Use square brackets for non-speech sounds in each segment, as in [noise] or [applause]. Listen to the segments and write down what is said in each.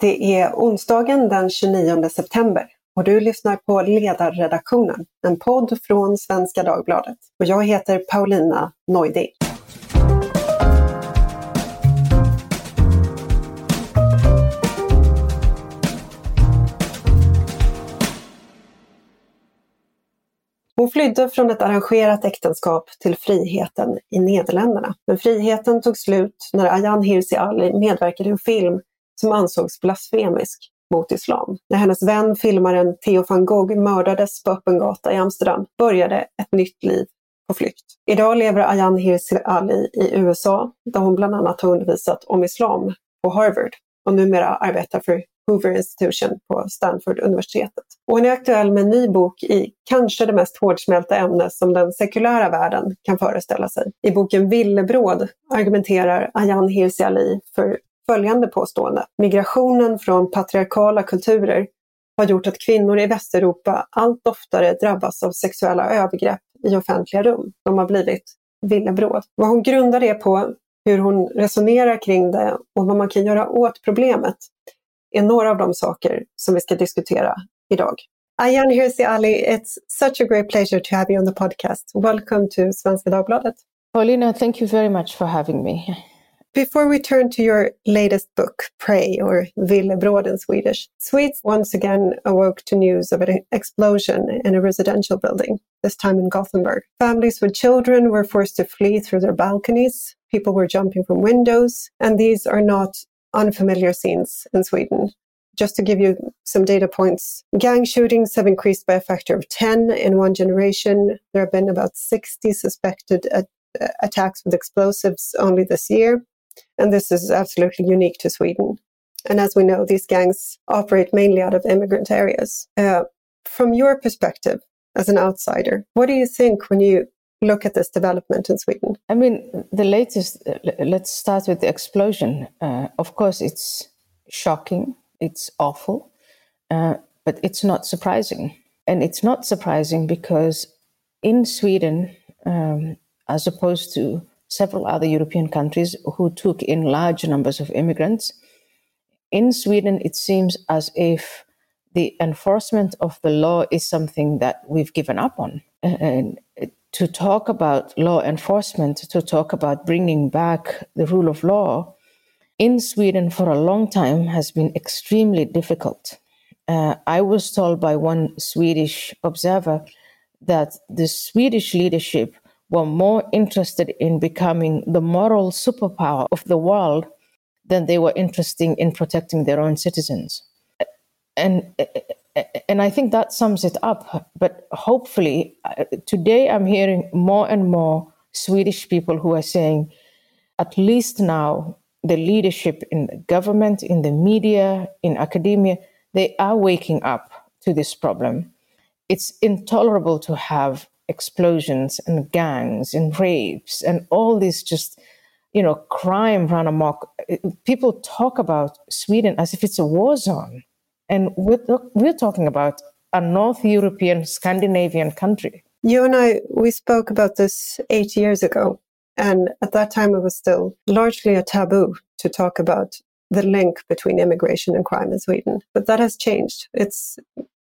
Det är onsdagen den 29 september och du lyssnar på Ledarredaktionen, en podd från Svenska Dagbladet. Och jag heter Paulina Neuding. Hon flydde från ett arrangerat äktenskap till friheten i Nederländerna. Men friheten tog slut när Ayaan Hirsi Ali medverkade i en film som ansågs blasfemisk mot islam. När hennes vän, filmaren Theo van Gogh, mördades på öppen gata i Amsterdam började ett nytt liv på flykt. Idag lever Ayaan Hirsi Ali i USA där hon bland annat har undervisat om islam på Harvard och numera arbetar för Hoover Institution på Stanford-universitetet. Och hon är aktuell med en ny bok i kanske det mest hårdsmälta ämne som den sekulära världen kan föreställa sig. I boken Villebråd argumenterar Ayaan Hirsi Ali för följande påstående. Migrationen från patriarkala kulturer har gjort att kvinnor i Västeuropa allt oftare drabbas av sexuella övergrepp i offentliga rum. De har blivit villebråd. Vad hon grundar det på, hur hon resonerar kring det och vad man kan göra åt problemet är några av de saker som vi ska diskutera idag. Ayaan Hirsi Ali, it's such a great pleasure to have you on the podcast. Welcome to Svenska Dagbladet. Paulina, thank you very much for having me. Before we turn to your latest book, Prey, or Villebråd in Swedish, Swedes once again awoke to news of an explosion in a residential building, this time in Gothenburg. Families with children were forced to flee through their balconies. People were jumping from windows, and these are not unfamiliar scenes in Sweden. Just to give you some data points, gang shootings have increased by a factor of 10 in one generation. There have been about 60 suspected uh, attacks with explosives only this year. And this is absolutely unique to Sweden. And as we know, these gangs operate mainly out of immigrant areas. Uh, from your perspective as an outsider, what do you think when you look at this development in Sweden? I mean, the latest, let's start with the explosion. Uh, of course, it's shocking, it's awful, uh, but it's not surprising. And it's not surprising because in Sweden, um, as opposed to several other European countries who took in large numbers of immigrants, in Sweden, it seems as if the enforcement of the law is something that we've given up on. And to talk about law enforcement, to talk about bringing back the rule of law in Sweden for a long time has been extremely difficult. Uh, I was told by one Swedish observer that the Swedish leadership were more interested in becoming the moral superpower of the world than they were interested in protecting their own citizens. And and I think that sums it up. But hopefully, uh, today I'm hearing more and more Swedish people who are saying, at least now, the leadership in the government, in the media, in academia, they are waking up to this problem. It's intolerable to have explosions and gangs and rapes and all this just you know crime run amok people talk about sweden as if it's a war zone and we're, we're talking about a North European Scandinavian country. You and I, we spoke about this eight years ago. And at that time, it was still largely a taboo to talk about the link between immigration and crime in Sweden. But that has changed. It's,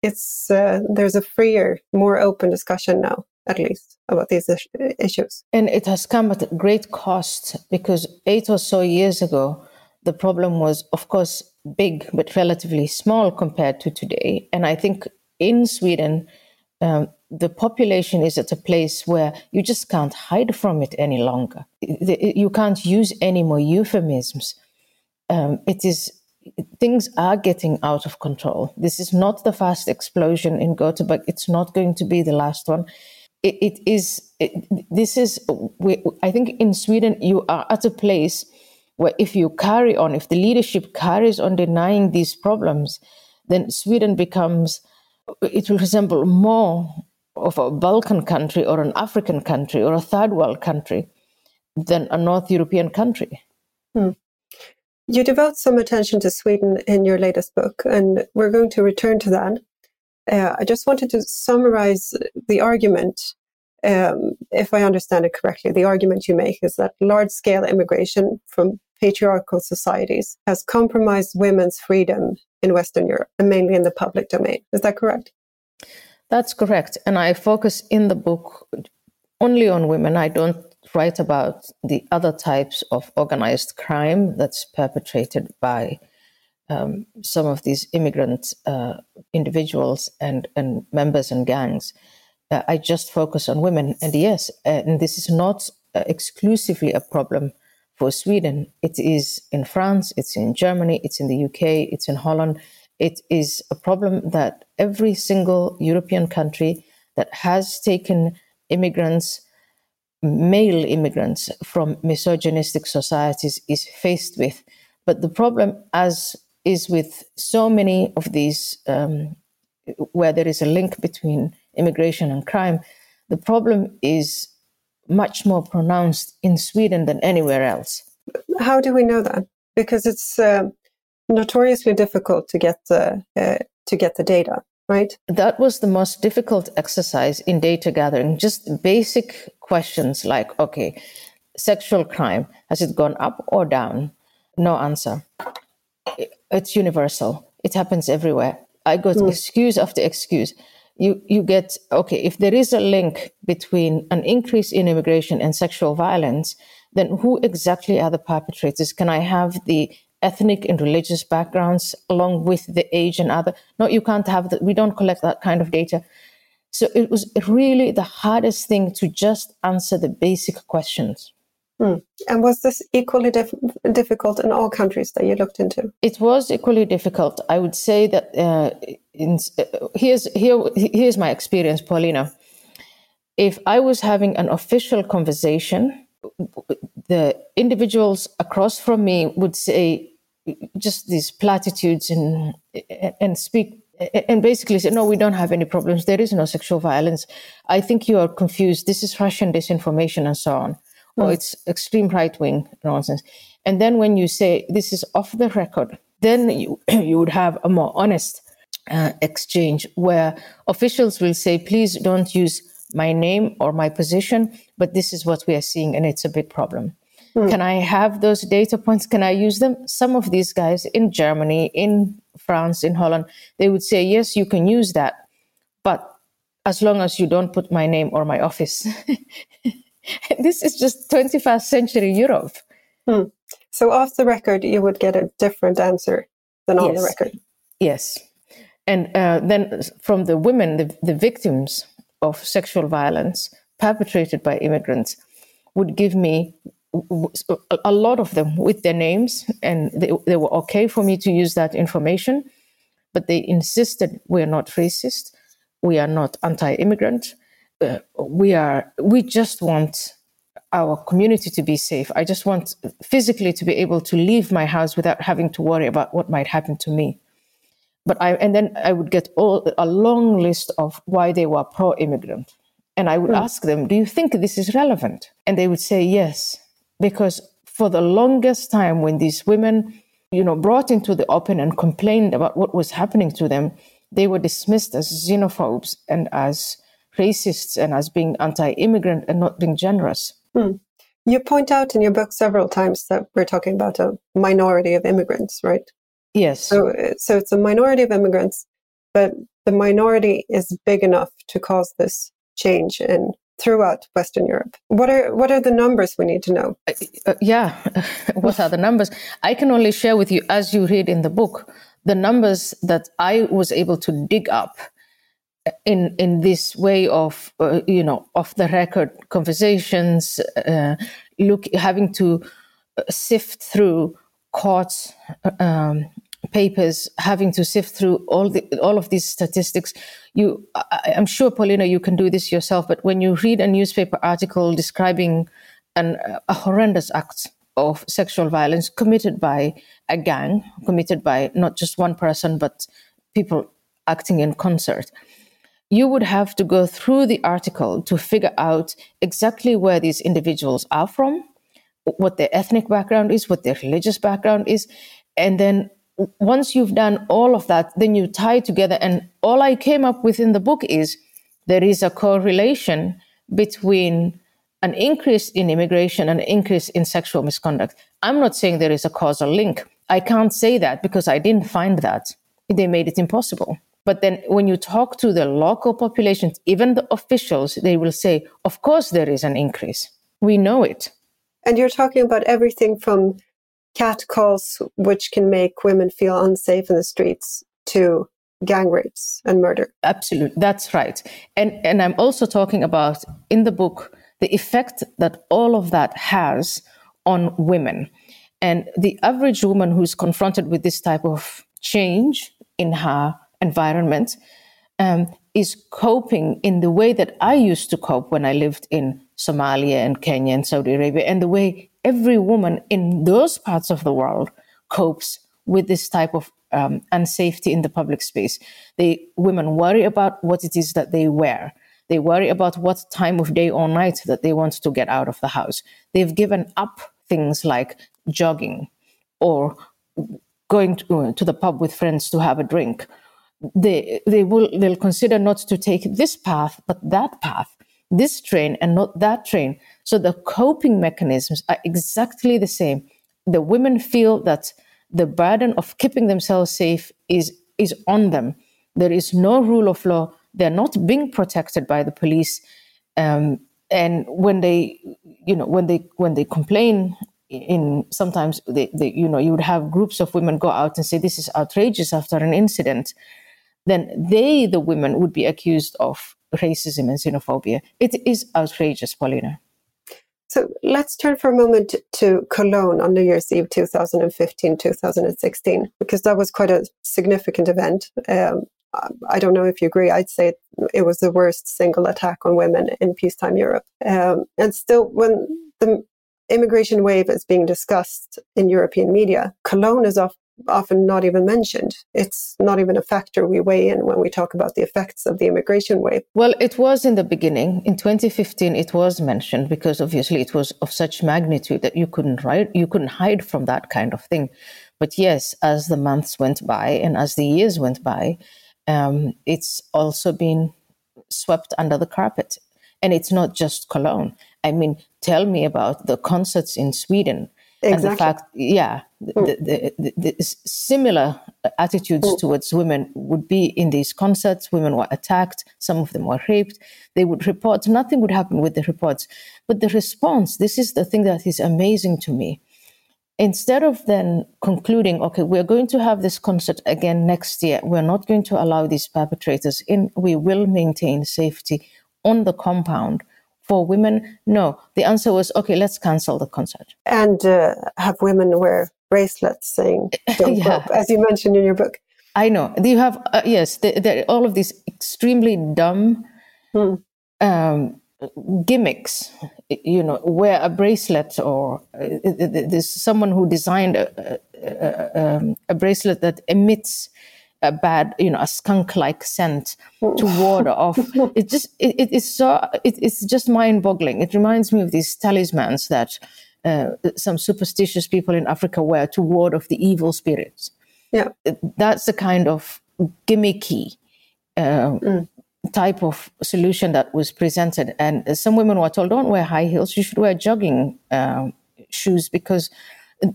it's, uh, there's a freer, more open discussion now, at least, about these issues. And it has come at great cost because eight or so years ago, the problem was, of course, big but relatively small compared to today. And I think in Sweden, um, the population is at a place where you just can't hide from it any longer. You can't use any more euphemisms. Um, it is things are getting out of control. This is not the fast explosion in Gothenburg. It's not going to be the last one. It, it is. It, this is. We, I think in Sweden you are at a place where if you carry on, if the leadership carries on denying these problems, then Sweden becomes, it will resemble more of a Balkan country or an African country or a third world country than a North European country. Hmm. You devote some attention to Sweden in your latest book, and we're going to return to that. Uh, I just wanted to summarize the argument um, if I understand it correctly, the argument you make is that large scale immigration from patriarchal societies has compromised women's freedom in Western Europe and mainly in the public domain. Is that correct? That's correct. And I focus in the book only on women. I don't write about the other types of organized crime that's perpetrated by um, some of these immigrant uh, individuals and, and members and gangs. Uh, I just focus on women. And yes, and this is not uh, exclusively a problem for Sweden. It is in France, it's in Germany, it's in the UK, it's in Holland. It is a problem that every single European country that has taken immigrants male immigrants from misogynistic societies is faced with. But the problem, as is with so many of these, um, where there is a link between immigration and crime, the problem is much more pronounced in Sweden than anywhere else. How do we know that? Because it's uh, notoriously difficult to get the uh, to get the data right? That was the most difficult exercise in data gathering. Just basic questions like, okay, sexual crime, has it gone up or down? No answer. It's universal. It happens everywhere. I got mm. excuse after excuse. You, you get, okay, if there is a link between an increase in immigration and sexual violence, then who exactly are the perpetrators? Can I have the ethnic and religious backgrounds along with the age and other no you can't have that we don't collect that kind of data so it was really the hardest thing to just answer the basic questions hmm. and was this equally dif- difficult in all countries that you looked into it was equally difficult i would say that uh, in, uh, here's here here's my experience paulina if i was having an official conversation the individuals across from me would say just these platitudes and and speak and basically say, no, we don't have any problems. There is no sexual violence. I think you are confused. This is Russian disinformation and so on. Or hmm. it's extreme right wing nonsense. And then when you say this is off the record, then you, [clears throat] you would have a more honest uh, exchange where officials will say, please don't use my name or my position, but this is what we are seeing and it's a big problem. Mm. Can I have those data points? Can I use them? Some of these guys in Germany, in France, in Holland, they would say, yes, you can use that. But as long as you don't put my name or my office. [laughs] [laughs] this is just 21st century Europe. Mm. So off the record, you would get a different answer than on yes. the record. Yes. And uh, then from the women, the, the victims of sexual violence perpetrated by immigrants, would give me a lot of them with their names, and they, they were okay for me to use that information. But they insisted we are not racist, we are not anti-immigrant, uh, we are. We just want our community to be safe. I just want physically to be able to leave my house without having to worry about what might happen to me. But I and then I would get all, a long list of why they were pro-immigrant. And I would mm. ask them, Do you think this is relevant? And they would say yes because for the longest time when these women you know brought into the open and complained about what was happening to them they were dismissed as xenophobes and as racists and as being anti-immigrant and not being generous hmm. you point out in your book several times that we're talking about a minority of immigrants right yes so so it's a minority of immigrants but the minority is big enough to cause this change in throughout Western Europe. What are what are the numbers we need to know? Uh, uh yeah, [laughs] what are the numbers? I can only share with you, as you read in the book, the numbers that I was able to dig up in in this way of uh, you know off the record conversations, uh, look having to sift through courts. Um, papers having to sift through all the all of these statistics you I, am sure paulina you can do this yourself but when you read a newspaper article describing an, a horrendous act of sexual violence committed by a gang committed by not just one person but people acting in concert you would have to go through the article to figure out exactly where these individuals are from what their ethnic background is what their religious background is and then once you've done all of that, then you tie together. And all I came up with in the book is there is a correlation between an increase in immigration, and an increase in sexual misconduct. I'm not saying there is a causal link. I can't say that because I didn't find that. They made it impossible. But then when you talk to the local populations, even the officials, they will say, of course, there is an increase. We know it. And you're talking about everything from catcalls, which can make women feel unsafe in the streets, to gang rapes and murder. Absolutely. That's right. And, and I'm also talking about in the book the effect that all of that has on women. And the average woman who's confronted with this type of change in her environment um, is coping in the way that I used to cope when I lived in Somalia and Kenya and Saudi Arabia, and the way every woman in those parts of the world copes with this type of um, unsafety in the public space. They women worry about what it is that they wear. They worry about what time of day or night that they want to get out of the house. They've given up things like jogging or going to, uh, to the pub with friends to have a drink they they will they'll consider not to take this path but that path this train and not that train. So the coping mechanisms are exactly the same. The women feel that the burden of keeping themselves safe is is on them. There is no rule of law. They're not being protected by the police. Um, and when they you know when they when they complain in sometimes they, they, you know you would have groups of women go out and say this is outrageous after an incident then they, the women, would be accused of racism and xenophobia. It is outrageous, Paulina. So let's turn for a moment to Cologne on New Year's Eve 2015 2016, because that was quite a significant event. Um, I don't know if you agree. I'd say it was the worst single attack on women in peacetime Europe. Um, and still, when the immigration wave is being discussed in European media, Cologne is off, often not even mentioned. It's not even a factor we weigh in when we talk about the effects of the immigration wave. Well, it was in the beginning. In 2015, it was mentioned because obviously it was of such magnitude that you couldn't write, you couldn't hide from that kind of thing. But yes, as the months went by and as the years went by, um, it's also been swept under the carpet. And it's not just Cologne. I mean, tell me about the concerts in Sweden Exactly. And the fact, yeah, mm. the, the, the, the, similar attitudes mm. towards women would be in these concerts. Women were attacked, some of them were raped. They would report, nothing would happen with the reports. But the response, this is the thing that is amazing to me. Instead of then concluding, okay, we're going to have this concert again next year, we're not going to allow these perpetrators in, we will maintain safety on the compound for women? No. The answer was, okay, let's cancel the concert. And uh, have women wear bracelets saying, [laughs] don't yeah. as you mentioned in your book. I know. You have, uh, yes, the, the, all of these extremely dumb hmm. um, gimmicks. You know, wear a bracelet, or uh, there's someone who designed a, a, a, um, a bracelet that emits a bad, you know, a skunk-like scent to ward off. [laughs] It just, it, it is so, it, it's just mind-boggling. It reminds me of these talismans that uh, some superstitious people in Africa wear to ward off the evil spirits. Yeah, that's the kind of gimmicky uh, mm. type of solution that was presented. And some women were told, "Don't wear high heels. You should wear jogging uh, shoes because."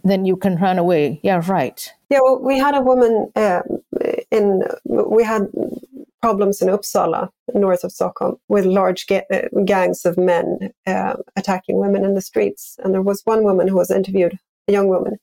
then you can run away. Yeah, right. Yeah, well, we had a woman uh, in, we had problems in Uppsala, north of Stockholm, with large ga- uh, gangs of men uh, attacking women in the streets. And there was one woman who was interviewed, a young woman,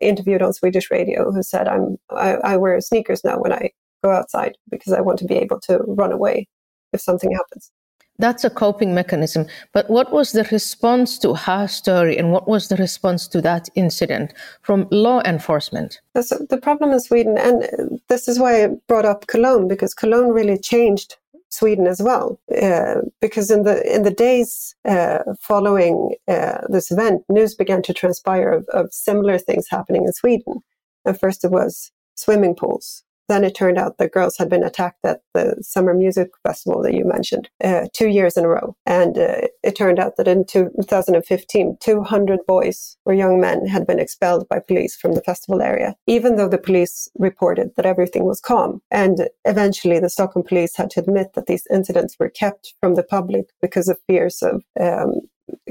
interviewed on Swedish radio, who said, "I'm I, I wear sneakers now when I go outside because I want to be able to run away if something happens." That's a coping mechanism. But what was the response to her story and what was the response to that incident from law enforcement? That's the problem in Sweden. And this is why I brought up Cologne, because Cologne really changed Sweden as well. Uh, because in the in the days uh, following uh, this event, news began to transpire of, of similar things happening in Sweden. And first it was swimming pools then it turned out the girls had been attacked at the summer music festival that you mentioned uh, two years in a row. And uh, it turned out that in 2015, 200 boys or young men had been expelled by police from the festival area, even though the police reported that everything was calm. And eventually, the Stockholm police had to admit that these incidents were kept from the public because of fears of um,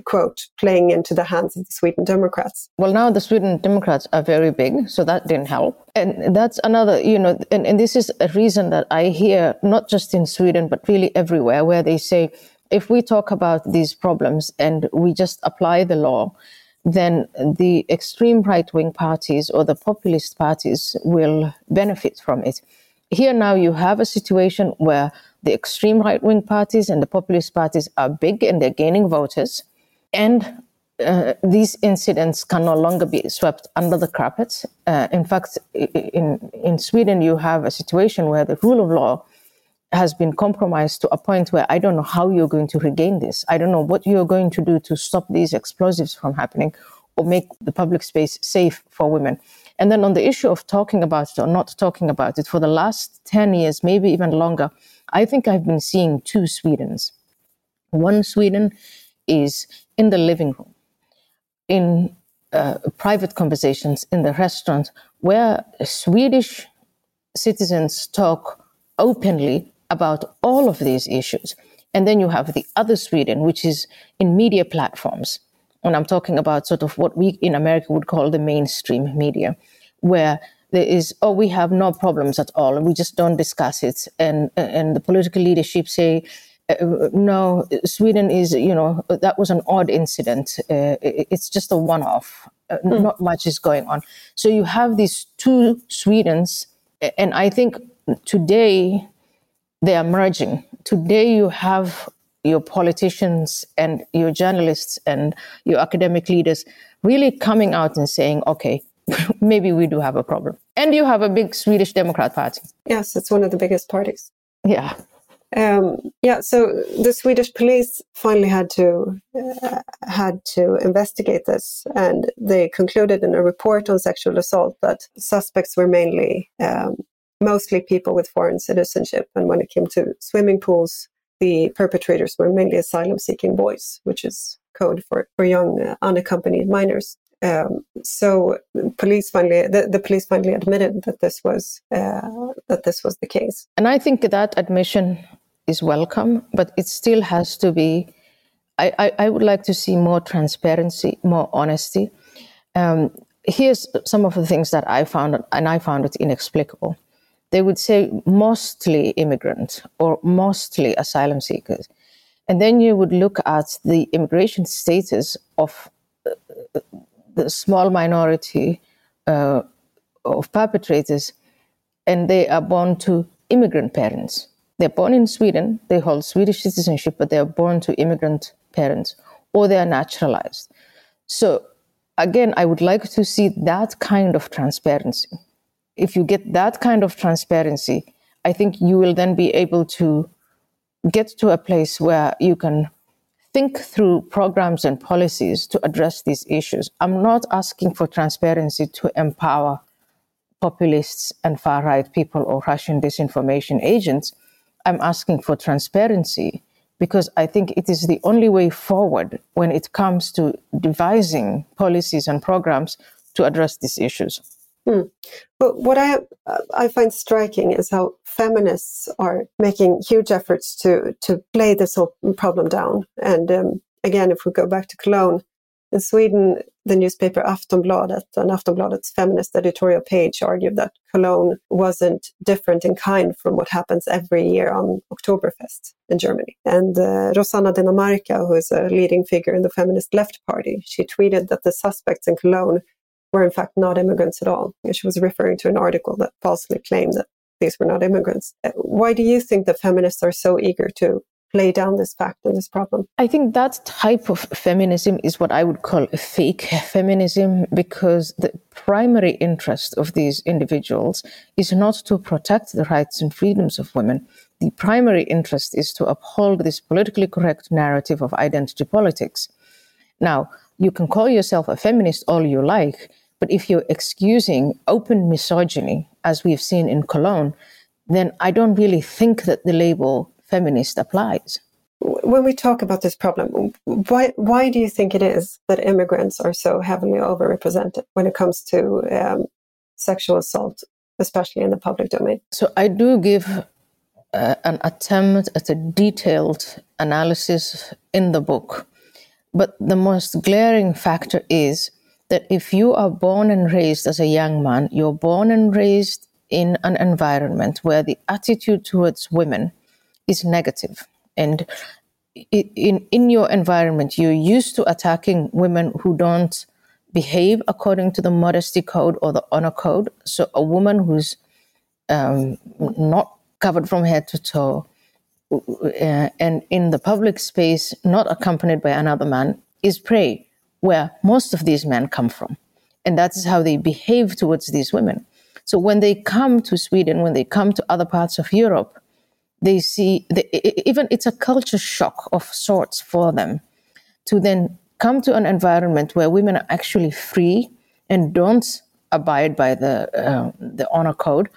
quote, playing into the hands of the Sweden Democrats. Well, now the Sweden Democrats are very big, so that didn't help. And that's another, you know, and, and this is a reason that I hear, not just in Sweden, but really everywhere, where they say, if we talk about these problems and we just apply the law, then the extreme right wing parties or the populist parties will benefit from it. Here now you have a situation where the extreme right wing parties and the populist parties are big and they're gaining voters. And uh, these incidents can no longer be swept under the carpet. Uh, in fact, in, in Sweden, you have a situation where the rule of law has been compromised to a point where I don't know how you're going to regain this. I don't know what you're going to do to stop these explosives from happening or make the public space safe for women. And then on the issue of talking about it or not talking about it, for the last 10 years, maybe even longer, I think I've been seeing two Swedens. One Sweden is in the living room, in uh, private conversations in the restaurant, where Swedish citizens talk openly about all of these issues. And then you have the other Sweden, which is in media platforms. And I'm talking about sort of what we in America would call the mainstream media, where there is, oh, we have no problems at all, and we just don't discuss it. And and the political leadership say, uh, no, Sweden is, you know, that was an odd incident. Uh, it's just a one-off. Uh, mm. Not much is going on. So you have these two Swedens, and I think today they are merging. Today you have your politicians and your journalists and your academic leaders really coming out and saying, okay, [laughs] maybe we do have a problem. And you have a big Swedish Democrat Party. Yes, it's one of the biggest parties. Yeah. Um, yeah, so the Swedish police finally had to uh, had to investigate this, and they concluded in a report on sexual assault that suspects were mainly um, mostly people with foreign citizenship. And when it came to swimming pools, the perpetrators were mainly asylum seeking boys, which is code for, for young uh, unaccompanied minors. Um, so police finally, the, the, police finally admitted that this was uh, that this was the case. And I think that admission is welcome, but it still has to be. I, I, I would like to see more transparency, more honesty. Um, here's some of the things that I found, and I found it inexplicable they would say mostly immigrant or mostly asylum seekers. And then you would look at the immigration status of uh, the small minority uh, of perpetrators, and they are born to immigrant parents. They're born in Sweden, they hold Swedish citizenship, but they are born to immigrant parents, or they are naturalized. So, again, I would like to see that kind of transparency if you get that kind of transparency, I think you will then be able to get to a place where you can think through programs and policies to address these issues. I'm not asking for transparency to empower populists and far right people or Russian disinformation agents. I'm asking for transparency because I think it is the only way forward when it comes to devising policies and programs to address these issues. Hmm. But what I I find striking is how feminists are making huge efforts to to play this whole problem down. And um, again, if we go back to Cologne, in Sweden, the newspaper Aftonbladet and Aftonbladet's feminist editorial page argued that Cologne wasn't different in kind from what happens every year on Oktoberfest in Germany. And uh, Rosanna Dinamarca, who is a leading figure in the feminist left party, she tweeted that the suspects in Cologne were in fact not immigrants at all. She was referring to an article that falsely claimed that these were not immigrants. Uh, why do you think that feminists are so eager to play down this fact and this problem? I think that type of feminism is what I would call fake feminism because the primary interest of these individuals is not to protect the rights and freedoms of women. The primary interest is to uphold this politically correct narrative of identity politics. Now, you can call yourself a feminist all you like, but if you're excusing open misogyny, as we've seen in Cologne, then I don't really think that the label feminist applies. When we talk about this problem, why, why do you think it is that immigrants are so heavily overrepresented when it comes to um, sexual assault, especially in the public domain? So I do give uh, an attempt at a detailed analysis in the book But the most glaring factor is that if you are born and raised as a young man, you're born and raised in an environment where the attitude towards women is negative. And in in your environment you're used to attacking women who don't behave according to the modesty code or the honor code. So a woman who's um, not covered from head to toe uh, and in the public space not accompanied by another man is prey where most of these men come from and that is how they behave towards these women so when they come to sweden when they come to other parts of europe they see even it's a culture shock of sorts for them to then come to an environment where women are actually free and don't abide by the uh, the honor code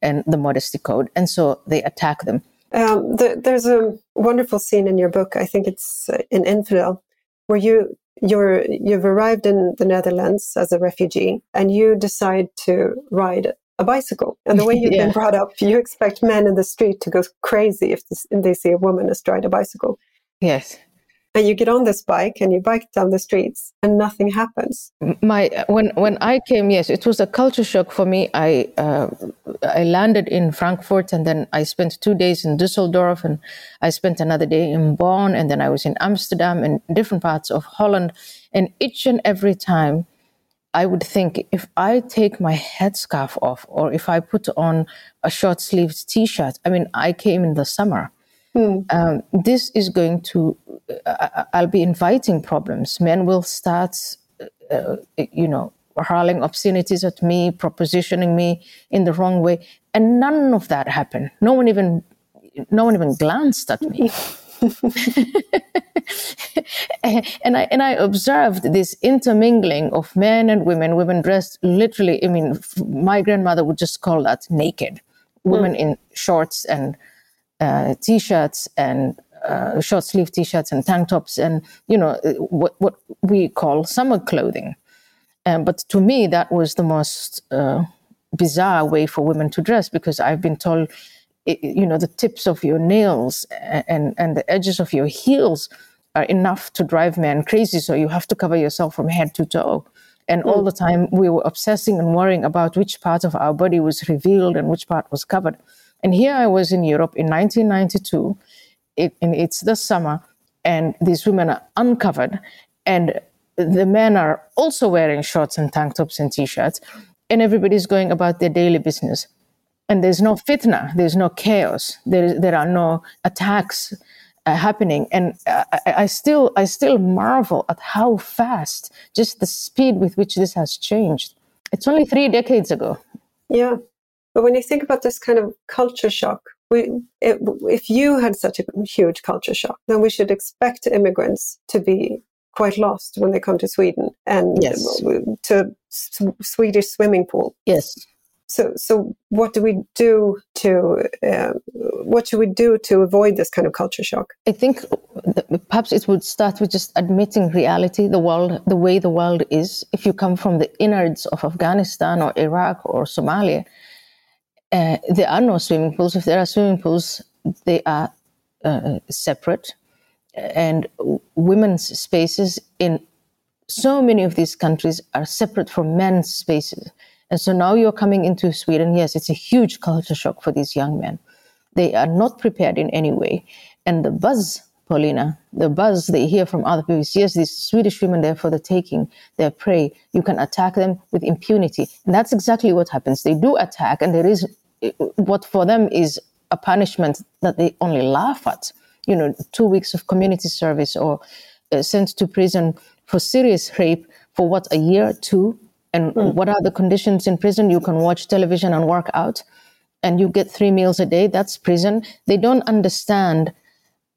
and the modesty code, and so they attack them. Um, the, there's a wonderful scene in your book. I think it's uh, in Infidel, where you you're you've arrived in the Netherlands as a refugee, and you decide to ride a bicycle. And the way you've [laughs] yeah. been brought up, you expect men in the street to go crazy if they see a woman astride a bicycle. Yes. And you get on this bike and you bike down the streets and nothing happens. My when when I came, yes, it was a culture shock for me. I uh, I landed in Frankfurt and then I spent two days in Düsseldorf and I spent another day in Bonn and then I was in Amsterdam and different parts of Holland. And each and every time I would think if I take my headscarf off or if I put on a short sleeved t shirt, I mean, I came in the summer. Mm. Um, this is going to, uh, I'll be inviting problems. Men will start, uh, you know, hurling obscenities at me, propositioning me in the wrong way. And none of that happened. No one even, no one even glanced at me. [laughs] [laughs] and I and I observed this intermingling of men and women, women dressed literally. I mean, my grandmother would just call that naked. Women mm. in shorts and uh, t-shirts and uh, short sleeve t-shirts and tank tops, and you know what what we call summer clothing. Um, but to me, that was the most uh, bizarre way for women to dress because I've been told you know the tips of your nails and and the edges of your heels are enough to drive men crazy. So you have to cover yourself from head to toe. And all the time we were obsessing and worrying about which part of our body was revealed and which part was covered and here i was in europe in 1992 it, and it's the summer and these women are uncovered and the men are also wearing shorts and tank tops and t-shirts and everybody's going about their daily business and there's no fitna, there's no chaos, there, there are no attacks uh, happening. And uh, I, I, still, I still marvel at how fast, just the speed with which this has changed. It's only three decades ago. Yeah. But when you think about this kind of culture shock, we, it, if you had such a huge culture shock, then we should expect immigrants to be quite lost when they come to Sweden and yes. to Swedish swimming pool. Yes. So, so what do we do to uh, what should we do to avoid this kind of culture shock? I think perhaps it would start with just admitting reality, the world, the way the world is. If you come from the innards of Afghanistan or Iraq or Somalia, uh, there are no swimming pools. If there are swimming pools, they are uh, separate, and women's spaces in so many of these countries are separate from men's spaces. And so now you're coming into Sweden. Yes, it's a huge culture shock for these young men. They are not prepared in any way. And the buzz, Paulina, the buzz they hear from other people is yes, these Swedish women, they're for the taking, they're prey. You can attack them with impunity. And that's exactly what happens. They do attack, and there is what for them is a punishment that they only laugh at. You know, two weeks of community service or uh, sent to prison for serious rape for what, a year, two? and mm. what are the conditions in prison you can watch television and work out and you get three meals a day that's prison they don't understand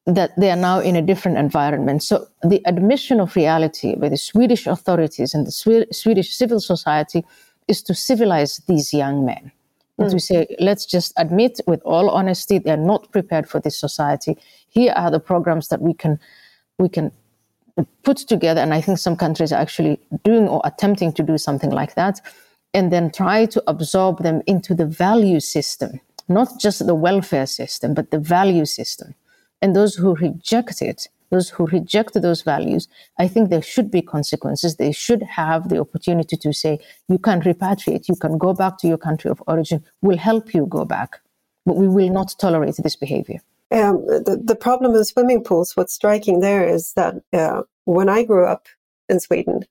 that they are now in a different environment so the admission of reality by the swedish authorities and the Swe- swedish civil society is to civilize these young men and to hmm. say let's just admit with all honesty they're not prepared for this society here are the programs that we can we can put together, and I think some countries are actually doing or attempting to do something like that, and then try to absorb them into the value system, not just the welfare system, but the value system. And those who reject it those who reject those values, I think there should be consequences. They should have the opportunity to say, you can repatriate, you can go back to your country of origin, we'll help you go back, but we will not tolerate this behavior. Um, the, the problem in swimming pools, what's striking there is that uh, when I grew up in Sweden,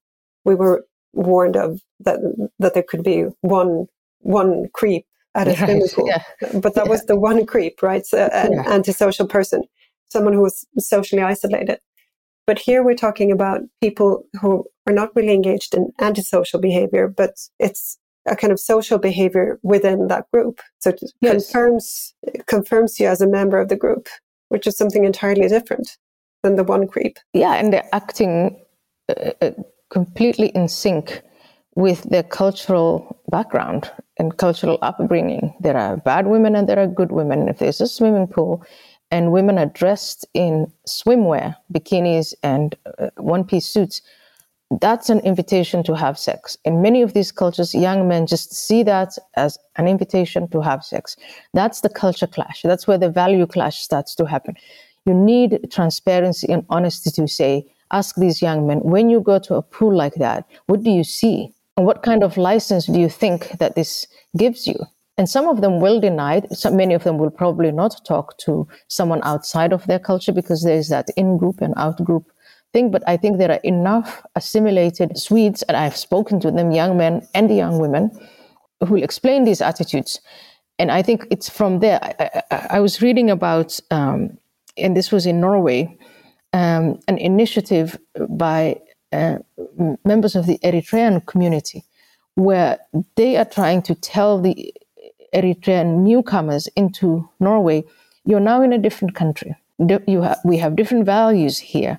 we were warned of that that there could be one one creep at a [laughs] right, swimming pool, yeah. but that yeah. was the one creep, right? So, an yeah. antisocial person, someone who was socially isolated. But here we're talking about people who are not really engaged in antisocial behavior, but it's a kind of social behavior within that group. So it yes. confirms confirms you as a member of the group, which is something entirely different than the one creep. Yeah, and they're acting uh, uh completely in sync with their cultural background and cultural upbringing. There are bad women and there are good women. If there's a swimming pool and women are dressed in swimwear, bikinis, and uh, one piece suits, that's an invitation to have sex. In many of these cultures, young men just see that as an invitation to have sex. That's the culture clash. That's where the value clash starts to happen. You need transparency and honesty to say, ask these young men, when you go to a pool like that, what do you see? And what kind of license do you think that this gives you? And some of them will deny it. So many of them will probably not talk to someone outside of their culture because there's that in group and out group thing. But I think there are enough assimilated Swedes, and I've spoken to them, young men and young women, who will explain these attitudes. And I think it's from there. I, I, I was reading about, um, and this was in Norway, um, an initiative by uh, members of the Eritrean community, where they are trying to tell the Eritrean newcomers into Norway, you're now in a different country. Ha- we have different values here,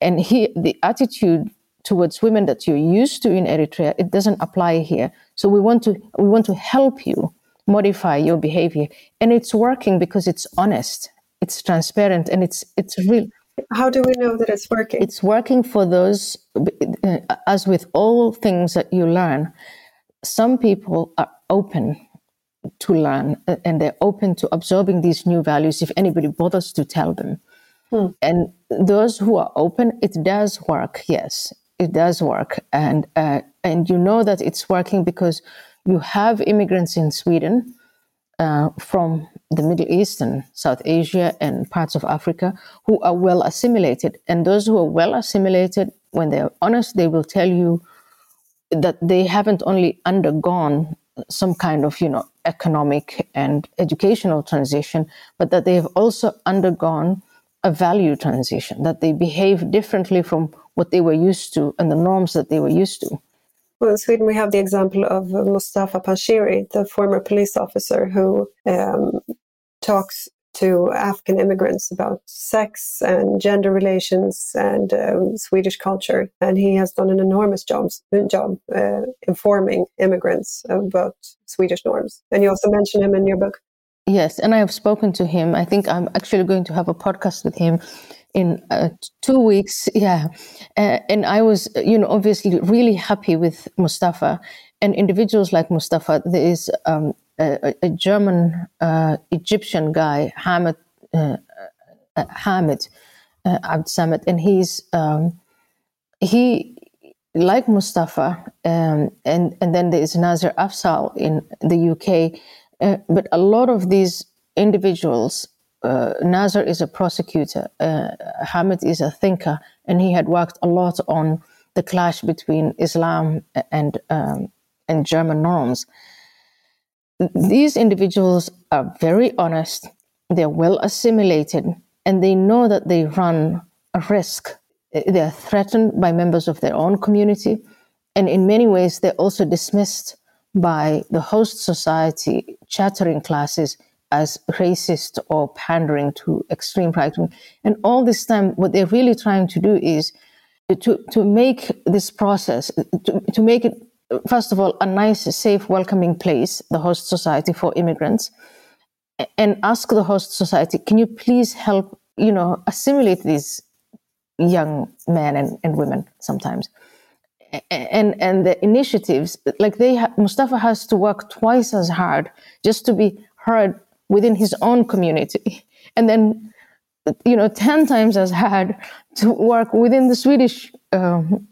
and here the attitude towards women that you're used to in Eritrea it doesn't apply here. So we want to we want to help you modify your behavior, and it's working because it's honest, it's transparent, and it's it's real. How do we know that it's working? It's working for those, uh, as with all things that you learn, some people are open to learn and they're open to absorbing these new values if anybody bothers to tell them. Hmm. And those who are open, it does work. Yes, it does work. And, uh, and you know that it's working because you have immigrants in Sweden uh, from the Middle East and South Asia and parts of Africa who are well assimilated. And those who are well assimilated, when they're honest, they will tell you that they haven't only undergone some kind of, you know, economic and educational transition, but that they have also undergone a value transition, that they behave differently from what they were used to and the norms that they were used to. Well, in Sweden, we have the example of Mustafa Panshiri, the former police officer who um, talks to African immigrants about sex and gender relations and um, Swedish culture. And he has done an enormous job, job uh, informing immigrants about Swedish norms. And you also mention him in your book. Yes, and I have spoken to him. I think I'm actually going to have a podcast with him in uh, two weeks. [laughs] Yeah. Uh, and I was, you know, obviously really happy with Mustafa and individuals like Mustafa. There is um, a, German uh, Egyptian guy, Hamed, uh, uh, Hamed uh, Abdel-Samad, and he's, um, he, like Mustafa, um, and, and then there is Nazir Afzal in the UK. Uh, but a lot of these individuals uh, Nazir is a prosecutor, uh, Hamed is a thinker, and he had worked a lot on the clash between Islam and um, and German norms. These individuals are very honest, they're well assimilated, and they know that they run a risk. They're threatened by members of their own community, and in many ways, they're also dismissed by the host society, chattering classes, as racist or pandering to extreme right wing. And all this time, what they're really trying to do is to, to make this process, to, to make it, first of all, a nice, safe, welcoming place, the host society for immigrants, and ask the host society, can you please help, you know, assimilate these young men and, and women sometimes? and and the initiatives like they ha- Mustafa has to work twice as hard just to be heard within his own community. [laughs] And then you know, 10 times as hard to work within the Swedish um,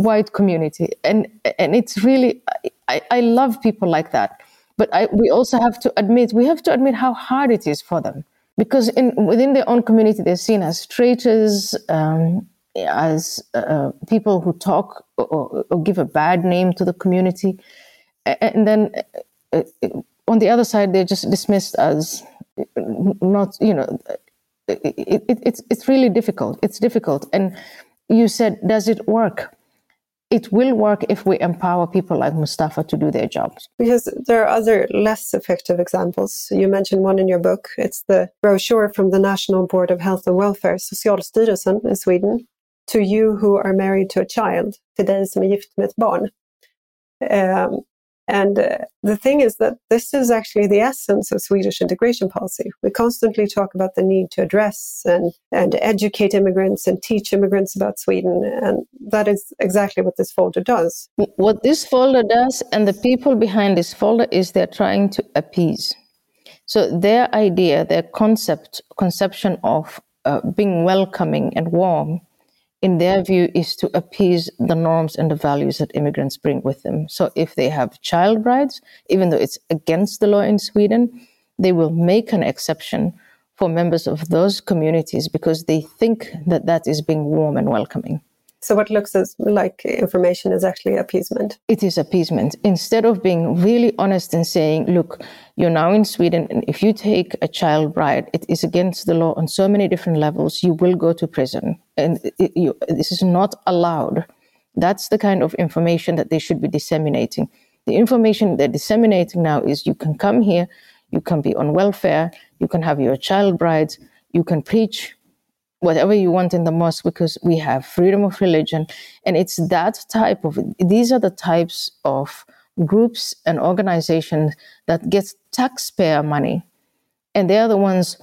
white community. And, and it's really, I, I love people like that. But I, we also have to admit, we have to admit how hard it is for them. Because in, within their own community, they're seen as traitors, um, as uh, people who talk or, or, give a bad name to the community. And then uh, on the other side, they're just dismissed as not, you know, it, it, it's, it's really difficult. It's difficult. And you said, does it work? It will work if we empower people like Mustafa to do their jobs. Because there are other less effective examples. You mentioned one in your book. It's the brochure from the National Board of Health and Welfare, Socialstyrelsen in Sweden, to you who are married to a child, till som är gift med ett barn. Um, and uh, the thing is that this is actually the essence of Swedish integration policy. We constantly talk about the need to address and, and educate immigrants and teach immigrants about Sweden. And that is exactly what this folder does. What this folder does, and the people behind this folder, is they're trying to appease. So their idea, their concept, conception of uh, being welcoming and warm in their view, is to appease the norms and the values that immigrants bring with them. So if they have child brides, even though it's against the law in Sweden, they will make an exception for members of those communities because they think that that is being warm and welcoming. So, what looks as like information is actually appeasement? It is appeasement. Instead of being really honest and saying, look, you're now in Sweden, and if you take a child bride, it is against the law on so many different levels, you will go to prison. And it, you, this is not allowed. That's the kind of information that they should be disseminating. The information they're disseminating now is you can come here, you can be on welfare, you can have your child brides, you can preach whatever you want in the mosque because we have freedom of religion. And it's that type of, these are the types of groups and organizations that get taxpayer money. And they are the ones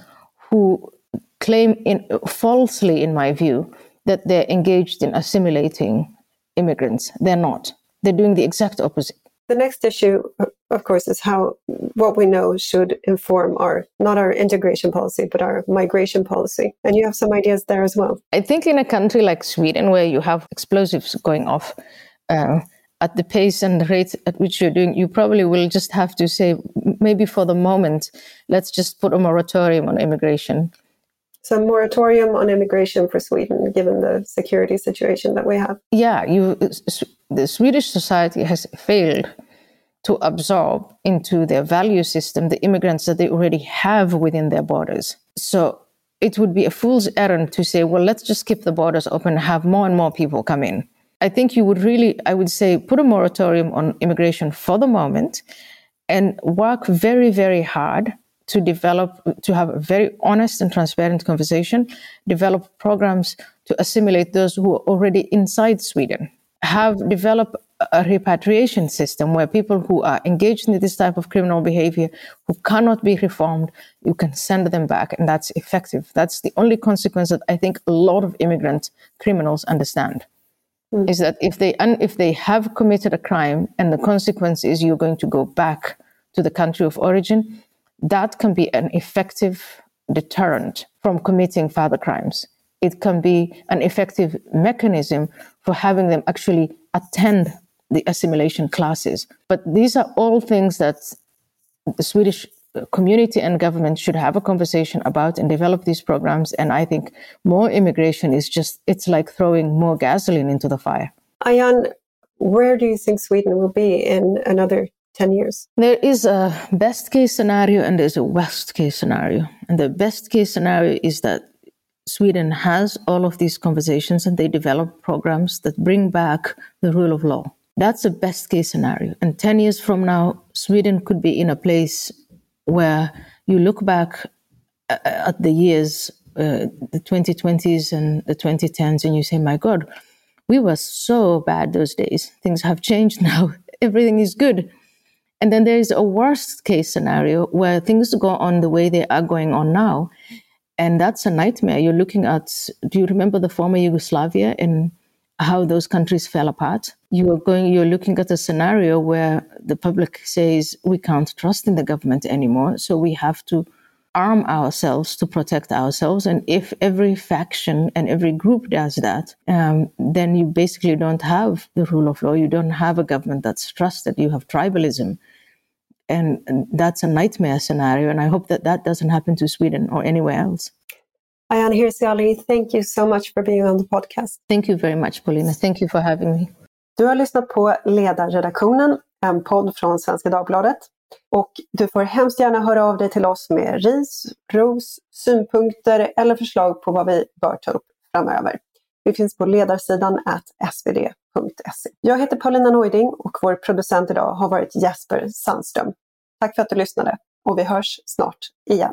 who claim in, falsely, in my view, that they're engaged in assimilating immigrants. They're not. They're doing the exact opposite. The next issue, of course, is how what we know should inform our, not our integration policy, but our migration policy. And you have some ideas there as well. I think in a country like Sweden, where you have explosives going off, uh, at the pace and the rate at which you're doing, you probably will just have to say, maybe for the moment, let's just put a moratorium on immigration. So, moratorium on immigration for Sweden, given the security situation that we have. Yeah, you the Swedish society has failed to absorb into their value system the immigrants that they already have within their borders. So it would be a fool's errand to say, well, let's just keep the borders open and have more and more people come in. I think you would really, I would say, put a moratorium on immigration for the moment and work very, very hard to develop, to have a very honest and transparent conversation, develop programs to assimilate those who are already inside Sweden have developed a repatriation system where people who are engaged in this type of criminal behavior who cannot be reformed you can send them back and that's effective that's the only consequence that i think a lot of immigrant criminals understand mm. is that if they un- if they have committed a crime and the consequence is you're going to go back to the country of origin that can be an effective deterrent from committing further crimes it can be an effective mechanism for having them actually attend the assimilation classes. But these are all things that the Swedish community and government should have a conversation about and develop these programs. And I think more immigration is just, it's like throwing more gasoline into the fire. Ayaan, where do you think Sweden will be in another 10 years? There is a best case scenario and there's a worst case scenario. And the best case scenario is that Sweden has all of these conversations and they develop programs that bring back the rule of law. That's the best case scenario. And 10 years from now, Sweden could be in a place where you look back uh, at the years, uh, the 2020s and the 2010s, and you say, my God, we were so bad those days. Things have changed [laughs] now. Everything is good. And then there is a worst case scenario where things go on the way they are going on now. And that's a nightmare. You're looking at, do you remember the former Yugoslavia and how those countries fell apart? You are going, you're looking at a scenario where the public says we can't trust in the government anymore. So we have to arm ourselves to protect ourselves. And if every faction and every group does that, um, then you basically don't have the rule of law. You don't have a government that's trusted. You have tribalism. And, that's a nightmare scenario. And I hope that that doesn't happen to Sweden or anywhere else. Ayaan Hirsi thank you so much for being on the podcast. Thank you very much, Paulina. Thank you for having me. Du har lyssnat på Ledarredaktionen, en podd från Svenska Dagbladet. Och du får hemskt gärna höra av dig till oss med ris, ros, synpunkter eller förslag på vad vi bör ta upp framöver. Vi finns på ledarsidan svd.se. Jag heter Paulina Neuding och vår producent idag har varit Jesper Sandström. Tack för att du lyssnade och vi hörs snart igen.